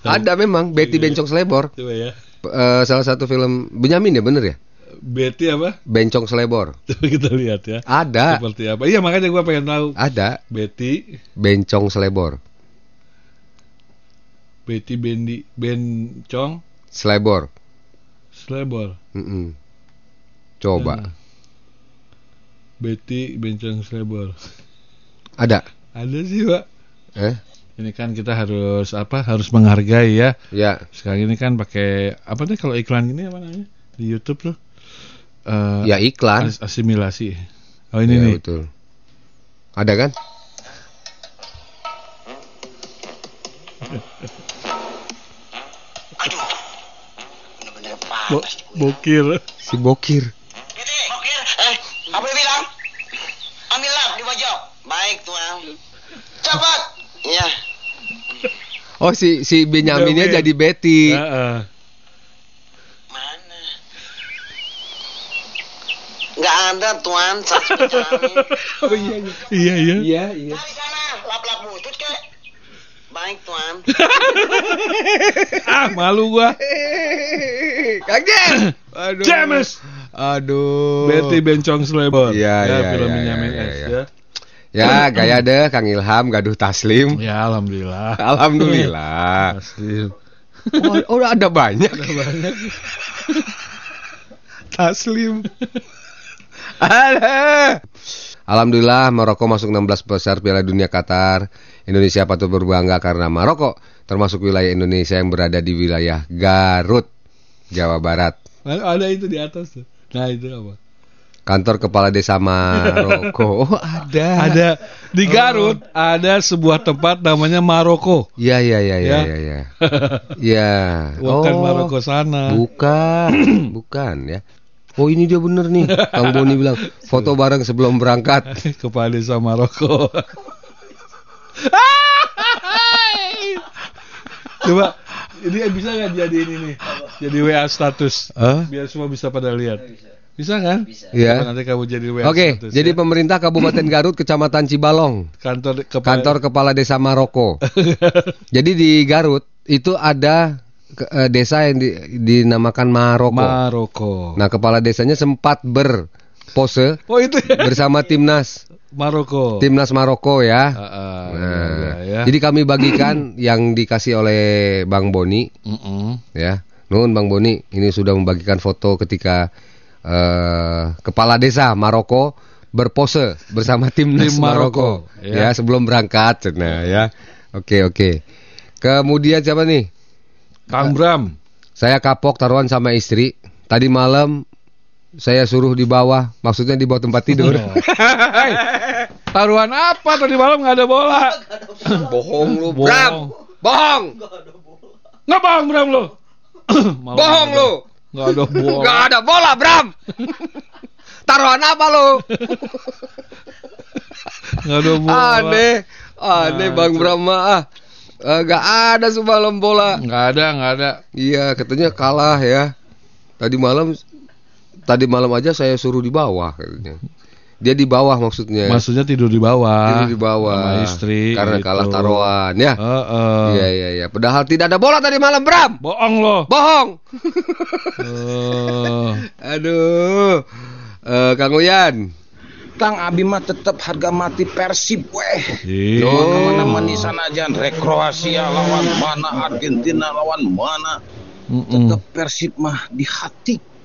Ada memang Betty Bencong Selebor. Coba ya. Eh, salah satu film Benyamin ya bener ya? Betty apa? Bencong Selebor. <laughs> Coba kita lihat ya. Ada, Seperti apa? Iya makanya gua pengen tahu. ada Betty Bencong Selebor. Betty Bendi Bencong Slebor. Slebor. Mm-mm. Coba. Nah. Betty Bencong Slebor. Ada. Ada sih, Pak. Eh? Ini kan kita harus apa? Harus menghargai ya. Ya. Sekarang ini kan pakai apa nih kalau iklan ini apa namanya? Di YouTube tuh. Eh, Ya iklan. as- asimilasi. Oh ini Ya, nih. betul. Ada kan? Bo bokir. Si Bokir. Bokir, eh, apa dia bilang? Ambillah di baju. Baik, Tuan. Cepat. Ya. Oh si si Benyaminnya Benyamin. jadi Betty. Heeh. Mana? Nggak ada, Tuan. <laughs> Oh iya iya. Iya iya. Iya iya. Di sana. Lap-lap butut, kek. Baik, Tuan. <laughs> ah malu gua. Kang Jen. Aduh. James. Aduh. Betty Bencong Slebor. Iya, ya, iya, iya, Benyamin iya, S iya. ya. Ya gaya deh Kang Ilham gaduh Taslim. Ya alhamdulillah. Alhamdulillah. Pasti. Oh, oh ada banyak. <laughs> Taslim. Ada. Alhamdulillah Maroko masuk 16 besar Piala Dunia Qatar. Indonesia patut berbangga karena Maroko termasuk wilayah Indonesia yang berada di wilayah Garut, Jawa Barat. Ada itu di atas tuh. Nah itu apa? Kantor Kepala Desa Maroko. <laughs> Oh, ada. Ada di Garut ada sebuah tempat namanya Maroko. Iya iya iya iya Ya. iya. iya. <laughs> Iya. Bukan Oh, Maroko sana. Bukan, <clears throat> bukan ya. Oh ini dia bener nih. Kang Boni bilang foto bareng sebelum berangkat. <laughs> Kepala desa Maroko. Coba ini bisa nggak jadi ini nih? Jadi WA status. Hah? Biar semua bisa pada lihat. Bisa kan? Iya. Coba Nanti kamu jadi WA Oke, status. jadi ya. pemerintah Kabupaten Garut, Kecamatan Cibalong, kantor kepala kantor kepala desa Maroko. <laughs> jadi di Garut itu ada ke- eh, desa yang di- dinamakan Maroko. Maroko. nah, kepala desanya sempat berpose Oh itu ya. bersama timnas Maroko. timnas Maroko ya. Ah, ah, Nah, ya, ya. jadi kami bagikan yang dikasih oleh Bang Boni Mm-mm. ya. Nun Bang Boni ini sudah membagikan foto ketika eh, kepala desa Maroko berpose bersama timnas Tim Maroko, Maroko ya. ya. sebelum berangkat nah ya. Oke oke. Kemudian siapa nih? Kang Bram. Saya kapok taruhan sama istri. Tadi malam saya suruh di bawah, maksudnya di bawah tempat tidur. <laughs> Hei, taruhan apa tadi malam nggak ada bola? Bohong lu, Bohong. Bram. Bohong. Nggak bang Bram lo? <coughs> Malam Bohong lu. Nggak ada bola. Gak ada bola, Bram. Taruhan apa lu? Nggak ada bola. Aneh, aneh Nah, Bang itu. Bram ah. Eh, Gak ada semalam bola. Nggak ada, nggak ada. Iya, katanya kalah ya. Tadi malam, tadi malam aja saya suruh di bawah. Katanya. Dia di bawah maksudnya. Maksudnya tidur di bawah. Tidur di bawah. Sama istri. Karena gitu. kalah taruhan ya. Heeh. Iya iya iya. Padahal tidak ada bola tadi malam Bram. Bohong lo. Bohong. Eh, <laughs> Aduh. Eh, Kang Uyan. Kang Abi mah tetap harga mati Persib weh. Ih. Oh. Ke mana-mana di sana aja. Rek Kroasia lawan mana, Argentina lawan mana. Mm-mm. Tetap Persib mah di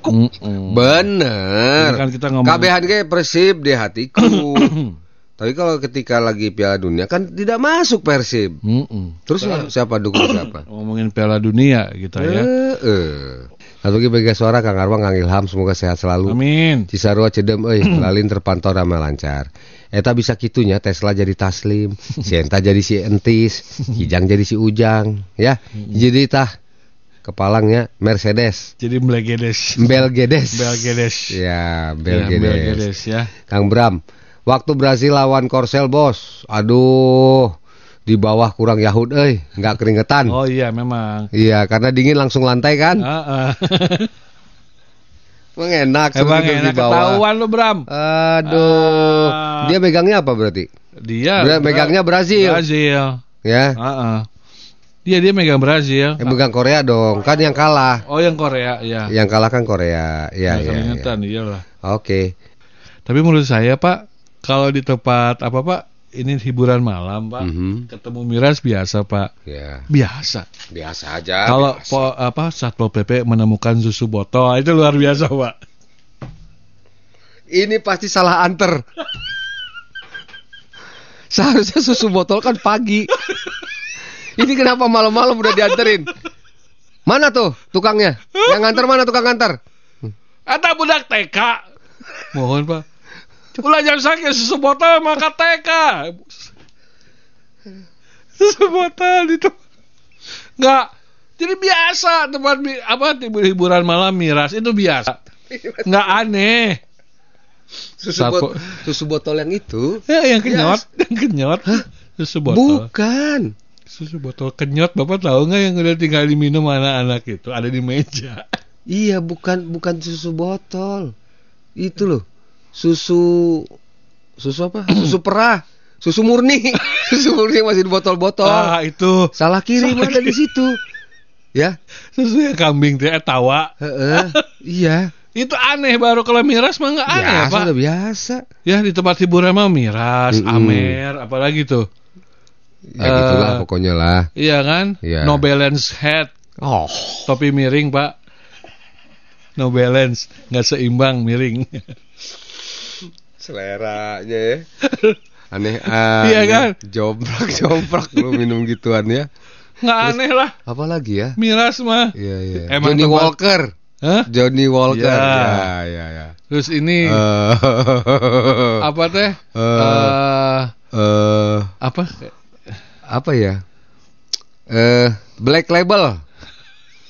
hatiku. Mm-mm. Bener. Ini kan kita ngomong- Persib di hatiku. <coughs> Tapi kalau ketika lagi Piala Dunia kan tidak masuk Persib. Terus siapa dukung siapa? <coughs> Ngomongin Piala Dunia kita ya. Eh, eh. Satu lagi bagi suara Kang Arwang, Kang Ilham semoga sehat selalu. Amin. Cisarua cedem euy, <coughs> lalin terpantau rame lancar. Eta bisa kitunya Tesla jadi Taslim, si Enta jadi si Entis, Kijang jadi si Ujang, ya. Jadi tah kepalangnya Mercedes, Jadi Mblegedes. Belgedes. Belgedes. Ya, Ya, Belgedes. Belgedes ya. Kang Bram, waktu Brasil lawan Korsel bos, aduh, di bawah kurang Yahud, euy, nggak keringetan. Oh iya memang. Iya, karena dingin langsung lantai kan. Ah, ah. <laughs> Emang enak Emang enak di bawah. ketahuan lo Bram. Aduh, Ah. dia megangnya apa berarti? Dia Bra- megangnya Brazil. Brazil. Ya, Ah, ah. Dia dia megang Brazil. yang megang Korea dong, kan yang kalah. Oh yang Korea ya. Yang kalah kan Korea. Iya, Nggak iya. keringetan, iyalah. iya. Oke. Tapi menurut saya Pak, kalau di tempat apa Pak ini hiburan malam pak Mhm. ketemu miras biasa pak Ya, biasa biasa aja. kalau biasa. po, apa satpol pp menemukan susu botol itu luar biasa pak ini pasti salah anter. <laughs> Seharusnya susu botol kan pagi. Ini kenapa malam-malam udah dianterin? Mana tuh tukangnya? Yang nganter mana tukang nganter? ada budak TK mohon pak. Ulah jam sakit susu botol maka TK susu botol itu. Nggak. Jadi biasa tempat apa hiburan malam miras itu biasa. Nggak aneh. Susu, bot- susu botol yang itu? ya yang kenyot. Yang kenyot. Susu botol. Bukan. Susu botol kenyot bapak tahu nggak yang udah tinggal diminum anak-anak itu ada di meja Iya, bukan bukan susu botol. Itu loh. Susu susu apa? <clears throat> Susu perah. Susu murni. <clears throat> susu murni masih di botol-botol. ah itu Salah kirim Salah ada di situ. Ya. susu yang kambing teh eh, tawa Heeh. iya. itu aneh baru kalau miras mah nggak aneh Biasa pak biasa. Ya di tempat hiburan mah miras, Mm-mm. amer, apalagi tuh. Ya gitulah pokoknya lah. Iya kan? Iya. No balance head, Oh. topi miring pak. No balance, nggak seimbang miring. Seleranya ya. Aneh <laughs> aneh. Iya kan? Jomprak jomprak lu minum gituan ya. Nggak aneh lah, Apalagi ya? miras mah. Iya iya. Emang Johnny tempat- Walker. Hah? Johnny Walker. Iya. Ya ya ya. Terus ini Eh, <laughs> apa teh? Eh. Eh, eh apa? Apa ya? Eh Black Label.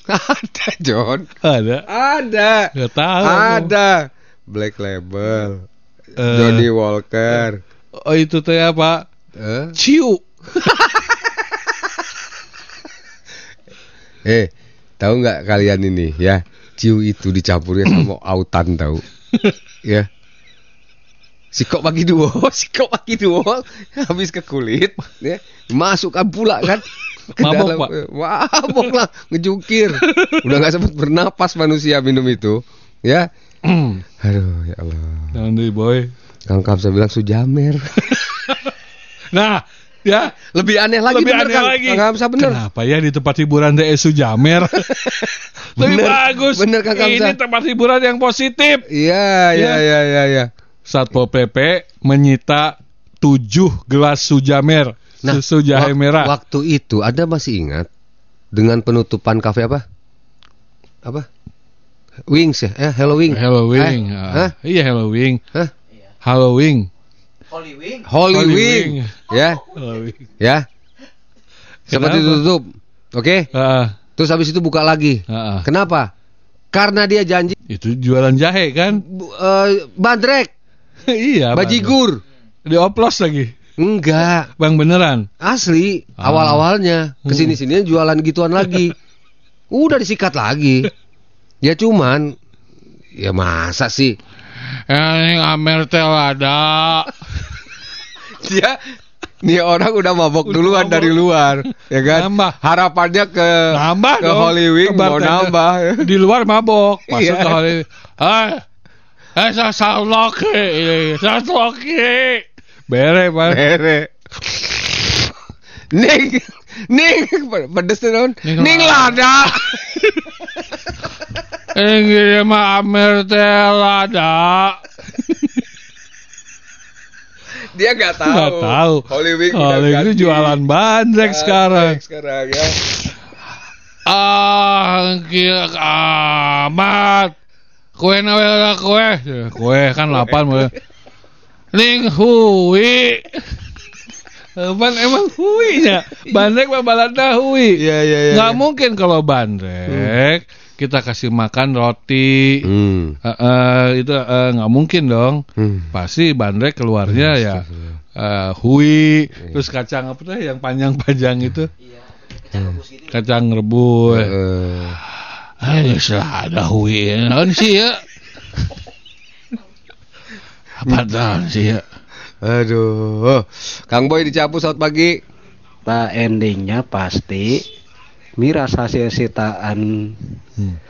<laughs> Ada John. Ada? Ada. Nggak tahu. Ada. Black Label. Eh. Johnny Walker. Oh itu teh apa? Eh, Ciu. <laughs> eh tahu nggak kalian ini ya? Ciu itu dicampurnya sama <coughs> autan tahu. <coughs> ya. Sikok bagi dua, <laughs> sikok bagi dua, habis ke kulit, ya, masukkan pula kan <laughs> ke Mabok, dalam, Pak. eh, mabok lah, ngejungkir, udah nggak sempat bernapas manusia minum itu, ya, <clears throat> aduh ya Allah, Nanti boy. Kang Kamsa bilang sujamer, <laughs> Nah, ya lebih aneh lagi, lebih bener, aneh Kang. lagi. Kang Kamsa bener, Kenapa ya di tempat hiburan TSU Jamer? Lebih Bener, bagus. bener, Kang Kamsa. Ini tempat hiburan yang positif. iya, iya, Ya. iya, iya, iya. Satpol PP menyita 7 gelas sujamer, susu jahe wak- merah. Waktu itu Anda masih ingat dengan penutupan kafe apa? Apa? Wings ya? Eh, Halloween. Halloween. Eh. Hah? Iya Halloween. Hah? Halloween. Holy Wing. Holy, Holy Wing. Wing. Ya, Halloween. ya. Seperti ditutup. Oke? Ah, Terus habis itu buka lagi. ah, ah. Kenapa? Karena dia janji Itu jualan jahe kan? bu- eh, bandrek, <laughs> iya. bajigur. Dioplos lagi. Enggak, Bang beneran. asli. Ah. Awal-awalnya ke sini sini jualan gituan lagi. <laughs> Udah disikat lagi. <laughs> Ya cuman ya masa sih Ya, ini Amer teh ada. dia nih orang udah mabok Udah duluan mabok. dari luar ya kan Nambah. harapannya ke Nambah ke dong. Holy Wing Ke mau nambah Di luar mabok. Masuk Iya. ke Holy Hai. Eh, saya salok ini. Saya loki. Bere. Bere. Ning Ning pedes tuh non Ning lada. lada Ini mah Amer teh ada. dia nggak tahu Nggak tahu. Holy udah Holy ganti. itu jualan bandrek sekarang. sekarang ya Ah, amat. Kue nawe kue. Kue kan lapan mulai. Ning hui. Ban emang huinya. Bandrek mah balada hui. iya iya iya Nggak mungkin kalau bandrek kita kasih makan roti. hmm. Eh, eh, itu eh, nggak mungkin dong. Hmm. Pasti bandrek keluarnya ya eh, hui, terus kacang apa tuh yang panjang-panjang itu? Kacang rebus. Eh, salah ada sih ya? Apa tahun sih ya? aduh Kang Boy dicapu saat pagi Pak endingnya pasti miras hasil sitaan <laughs>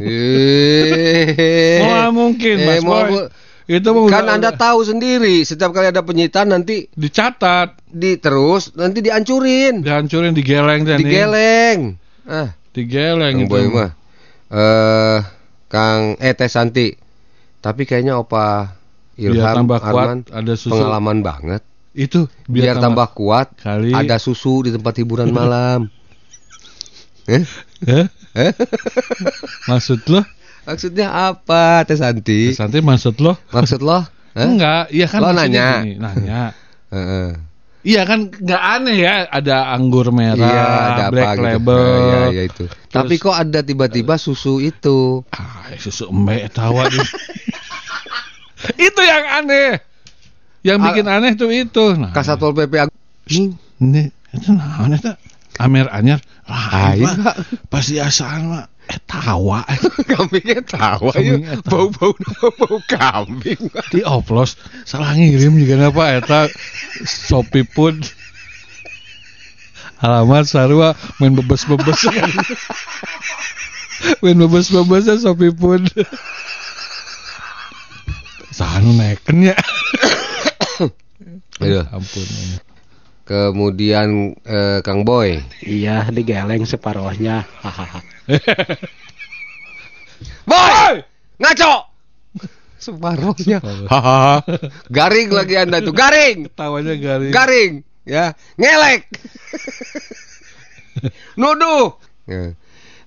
Eh, Mau mungkin, eh, Mas mau Boy. mu- Itu Kan udah- Anda udah tahu sendiri, setiap kali ada penyitaan nanti dicatat, di terus nanti dihancurin, dihancurin, digeleng dan digeleng. Ah, digeleng Kang itu. Boy mah. Eh Kang eh Teh Santi. Tapi kayaknya Opa Biar Ilham tambah kuat, Arman ada susu. pengalaman banget. Itu Biar, tambah, kuat, kali ada susu di tempat hiburan malam. <laughs> Eh? Hah? Eh? <laughs> Maksud lo? Maksudnya apa, Teh Santi? Santai maksud lo? Maksud lo? Hah? <laughs> Enggak, iya kan Lo nanya. gini, nanya. Iya kan nggak aneh ya ada anggur merah, Iya, ada black apa gitu. label. Nah, iya, iya itu. Tapi kok ada tiba-tiba susu itu? Ah, susu embe tawa <laughs> itu yang aneh. Yang bikin aneh tuh itu. Nah, Kasatpol PP ini itu nah, aneh tuh. Amer anyar. Ah, Aing, Pak. Pasti asal mah eh tawa. <laughs> Kambingnya tawa ya. Kambingnya tawa. Bau-bau bau kambing. <laughs> Dioplos salah ngirim juga apa eta Shopee pun alamat sarua main bebes-bebes <laughs> main bebes-bebes Shopee pun sanu naikennya <coughs> Aduh. ampun Kemudian eh, Kang Boy. Iya, digeleng separohnya. Hahaha. <laughs> Boy! Ngaco! Separuhnya. Hahaha. garing lagi Anda tuh, garing. tawanya garing Garing, ya. Ngelek. <laughs> Nuduh. Ya.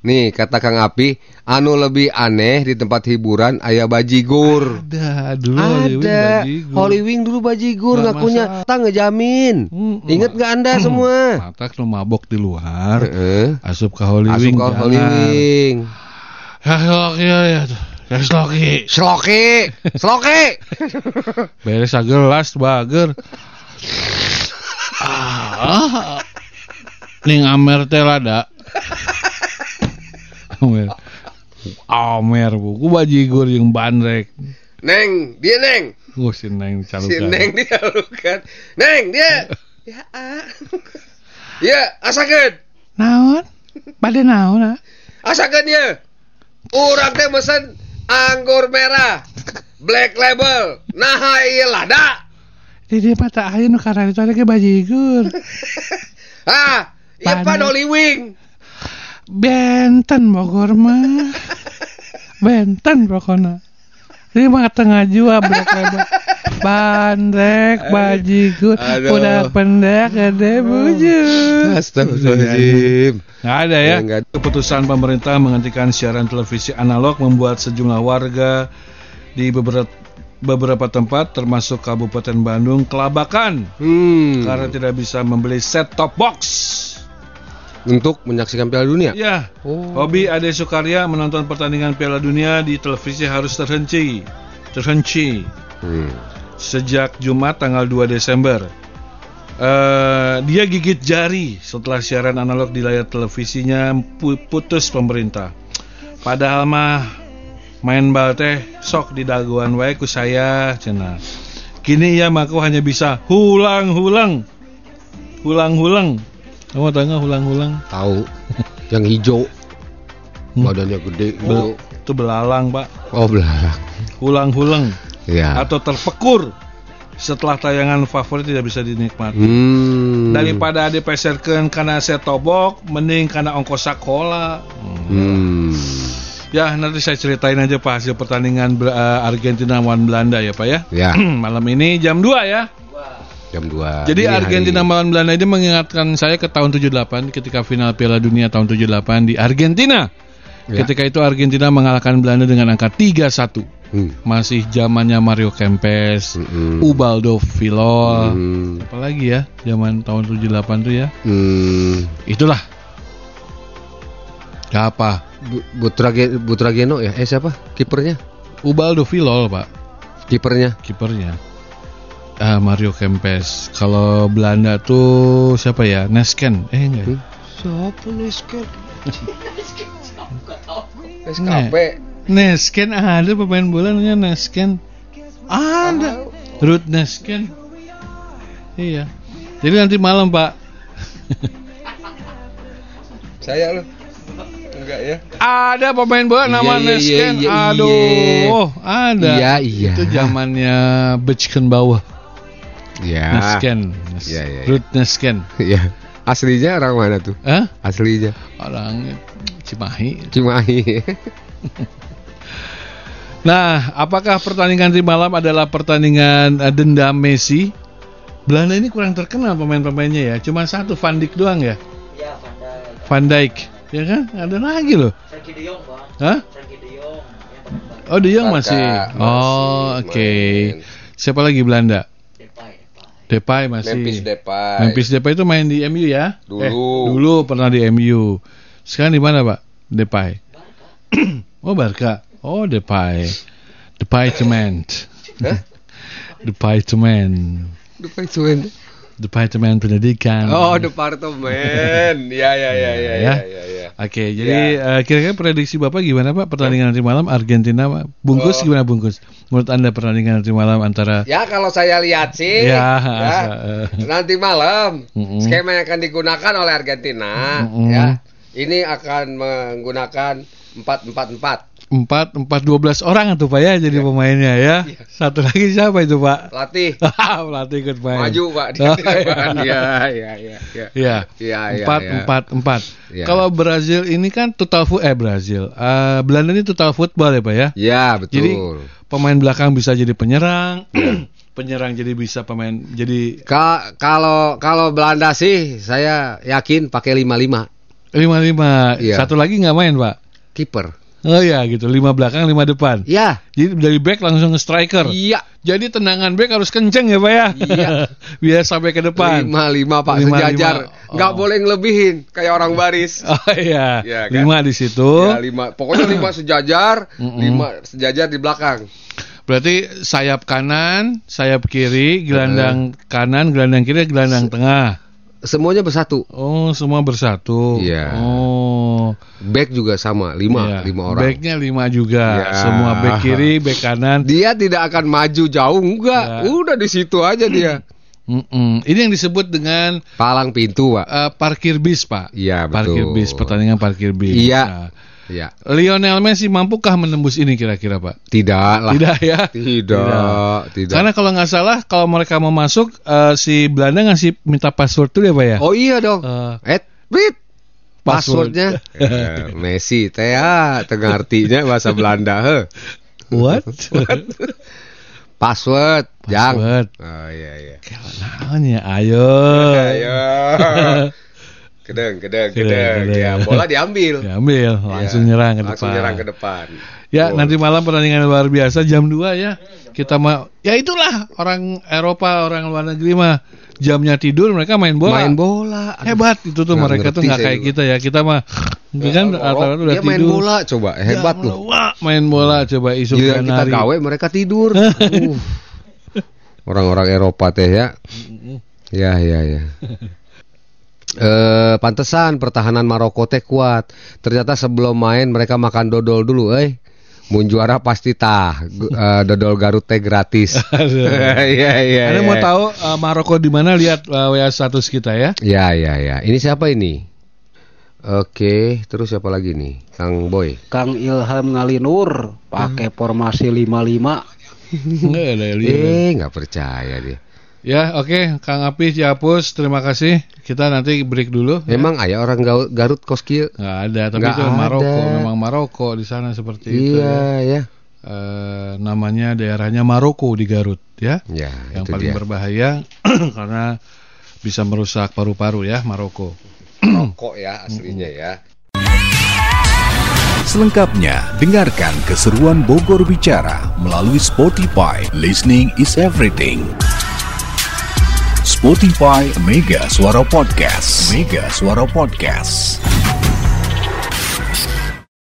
Nih kata Kang Api, anu lebih aneh di tempat hiburan ayah bajigur. ada dulu Ada. bajigur. Hollywing dulu bajigur Nggak ngakunya. Tak ngejamin. Mm-mm. Ingat nggak Anda semua? mata lu mabok di luar Heeh. asup ke Asup Hollywood ke Hollywing. ya Sloki ya ya ya Sloki Sloki, Sloki. <laughs> beres gelas bager <laughs> ah ning amer teh lada amer amer buku bajigur yang bandrek Neng, dia Neng. gue si neng Si calukan Neng dia lukan. Neng dia. Ya, ah. Ya, asakeun. Naon? Bade naon? ah? Asakeun ya. Urang teh mesen anggur merah. Black label. Nah, ieu lada. Di dia mata aja nu karena itu ada ke bajigur. <laughs> Ah, Panas. pan Hollywing. Benten Bogor mah. Benten pokoknya. Ini mah tengah jua. Bandrek, bajigur, Aduh. udah pendek, gede bujur. Astagfirullahaladzim. Nggak ada ya. Ya, nggak Keputusan pemerintah menghentikan siaran televisi analog membuat sejumlah warga di beberapa beberapa tempat termasuk Kabupaten Bandung kelabakan Hmm. karena tidak bisa membeli set top box. Untuk menyaksikan Piala Dunia. Ya, Oh. hobi Ade Sukarya menonton pertandingan Piala Dunia di televisi harus terhenti. Terhenti Hmm. sejak Jumat tanggal 2 Desember. Eh, dia gigit jari setelah siaran analog di layar televisinya pu- putus pemerintah. Padahal mah main bal teh sok di daguan wae ku saya cenah. Kini ia maku hanya bisa hulang-hulang. Hulang-hulang. Kamu tahu nggak hulang-hulang? Tahu. Yang hijau. Hmm. Badannya gede. Hijau. itu belalang, Pak. Oh, belah. Hulang-hulang Ya. atau terpekur setelah tayangan favorit tidak bisa dinikmati. Hmm. daripada dipeserkan karena saya tobok mending karena ongkos sekolah Hmm. ya nanti saya ceritain aja pak hasil pertandingan eh, Argentina lawan Belanda ya pak ya Ya. <clears throat> malam ini jam 2 ya Jam 2. jadi Argentina melawan Belanda ini mengingatkan saya ke tahun 78 ketika final Piala Dunia tahun 78 di Argentina Ya. ketika itu Argentina mengalahkan Belanda dengan angka 3-1 Hmm. masih zamannya Mario Kempes Mm-mm. Ubaldo Vilol Hmm. apalagi ya zaman tahun 78 tuh ya Hmm. itulah Ya apa? Bu- Butrage Butrageno ya? Eh siapa? Kipernya? Ubaldo Vilol, Pak. Kipernya? Kipernya. Ah, Mario Kempes. Kalau Belanda tuh siapa ya? Nesken. Eh enggak. Siapa Nesken? SKP. Nesken ada pemain bola namanya Nesken. Ada. Ruth Nesken. Iya. Jadi nanti malam, Pak. <laughs> Saya loh. enggak ya? Ada pemain bola nama Iya, iya, Nesken. iya, iya, Aduh, iya. oh, ada. Iya, iya. Itu zamannya Beckenbauer. Ya. Nesken. Iya, iya, iya. Ruth Nesken. Iya. Aslinya orang mana tuh? Hah? Aslinya Orang Cimahi. Cimahi. <laughs> Nah, apakah pertandingan di malam adalah pertandingan eh, dendam Messi? Belanda ini kurang terkenal pemain-pemainnya ya. Cuma satu Van Dijk doang ya. Iya, Van Dijk. Van Dijk, ya kan? Ada lagi loh. Frankie De Jong, Bang. Hah? Frankie De Jong. Oh, De Jong masih. masih Oh, oke. main. Siapa lagi Belanda? Depay, Depay. Depay masih. Memphis Depay. Memphis Depay itu main di MU ya? Dulu. Eh, dulu pernah di MU. Sekarang di mana, Pak? Depay. oh, Barca. Oh, Depay. Department. Hah? <laughs> Department. Departemen. Departemen Pendidikan. Oh, departemen. Ya, ya, ya, ya, ya, ya, ya. Oke, jadi eh, kira-kira prediksi Bapak gimana Pak pertandingan nanti malam Argentina Pak? Bungkus Oh. gimana bungkus? Menurut Anda pertandingan nanti malam antara Ya kalau saya lihat sih, Ya, ya, <laughs> eh. nanti malam Mm-mm. skema yang akan digunakan oleh Argentina, Mm-mm. ya, ini akan menggunakan empat empat empat. dua belas orang tuh Pak ya jadi pemainnya ya. Iya. Satu lagi siapa itu Pak? Pelatih <laughs> Pelatih ikut main. maju pak Oh, <laughs> iya. Ya, ya, ya, ya. Iya. Iya, iya, Empat empat empat. Iya. Kalau Brazil ini kan total foot eh Brazil. Eh, Belanda ini total football ya Pak ya. Ya betul. Jadi pemain belakang bisa jadi penyerang, <clears throat> penyerang jadi bisa pemain jadi Ka- kalau kalau Belanda sih saya yakin pakai lima lima lima lima. Iya. Satu lagi nggak main Pak. kiper. Oh ya gitu, lima belakang, lima depan. Ya, Jadi dari back langsung ke striker. iya. Jadi tendangan back harus kenceng ya pak ya. Iya. <laughs> Biar sampai ke depan. Lima lima pak Lima, sejajar, lima. Oh. boleh ngelebihin kayak orang baris. <laughs> Oh iya. Iya, kan? Lima di situ. Ya lima, pokoknya lima <clears throat> sejajar, lima sejajar di belakang. Berarti sayap kanan, sayap kiri, gelandang kanan, gelandang kiri, gelandang tengah. Semuanya bersatu. Oh semua bersatu. Iya. Oh. Back juga sama, lima, iya. lima orang. Backnya lima juga. Iya. Semua back kiri, back kanan. Dia tidak akan maju jauh, enggak. Ya. Udah di situ aja dia. Mm-mm. Ini yang disebut dengan Palang pintu, pak. eh, parkir bis pak. Iya betul. Parkir bis, pertandingan parkir bis. Iya. Nah, Iya. Lionel Messi mampukah menembus ini kira-kira pak? Tidak lah. Tidak ya. Tidak, tidak. Karena kalau nggak salah kalau mereka mau masuk eh, si Belanda ngasih minta password dulu ya pak ya. Oh iya dong. Eh, Eh. Password. Passwordnya Eh, Messi teh ya tengah artinya bahasa Belanda he. <laughs> what? Password, jang. Password. Oh iya iya. Naonnya ayo. Ayo. <laughs> Kedeng, kedeng, Kedeng, kedeng. kedeng. Ya, bola diambil. <laughs> Diambil langsung Ya, nyerang ke Langsung depan. nyerang ke depan. Ya, Oh. nanti malam pertandingan luar biasa jam 2 ya. Kita mau ya itulah orang Eropa, orang luar negeri mah jamnya tidur mereka main bola. Main bola. Aduh. Hebat itu tuh Nggak mereka tuh nggak kayak juga. kita ya. Kita mah Ya, kan rata-rata udah dia main tidur. bola coba hebat Ya, loh. Wah, main bola coba isu Giliran kita gawe mereka tidur. <laughs> Uh. Orang-orang Eropa teh ya. Ya ya ya. <laughs> Eh pantesan pertahanan Maroko teh kuat. Ternyata sebelum main mereka makan dodol dulu, eh. Mun juara pasti tah eh, dodol Garut teh gratis. <laughs> <laughs> Iya iya. Anda iya. mau tahu uh, Maroko di mana lihat uh, WA status kita ya? Ya ya ya. Ini siapa ini? Oke, terus siapa lagi nih? Kang Boy. Kang Ilham Ngalinur pakai formasi 55 Enggak <laughs> ada yang lihat. Eh, nggak percaya dia. Ya, oke, Kang Api Ciapus, terima kasih. Kita nanti break dulu. Emang ayah orang Garut kos kieu? Nggak ada, tapi Nggak itu Maroko, ada. memang Maroko di sana seperti itu. Iya Ya. ya. Eh, namanya daerahnya Maroko di Garut, ya. Ya, Yang itu paling dia. berbahaya <clears throat> karena bisa merusak paru-paru ya, Maroko. <clears throat> Kok ya aslinya ya. Selengkapnya, dengarkan keseruan Bogor Bicara melalui Spotify. Listening is everything. Spotify Mega Suara Podcast. Mega Suara Podcast.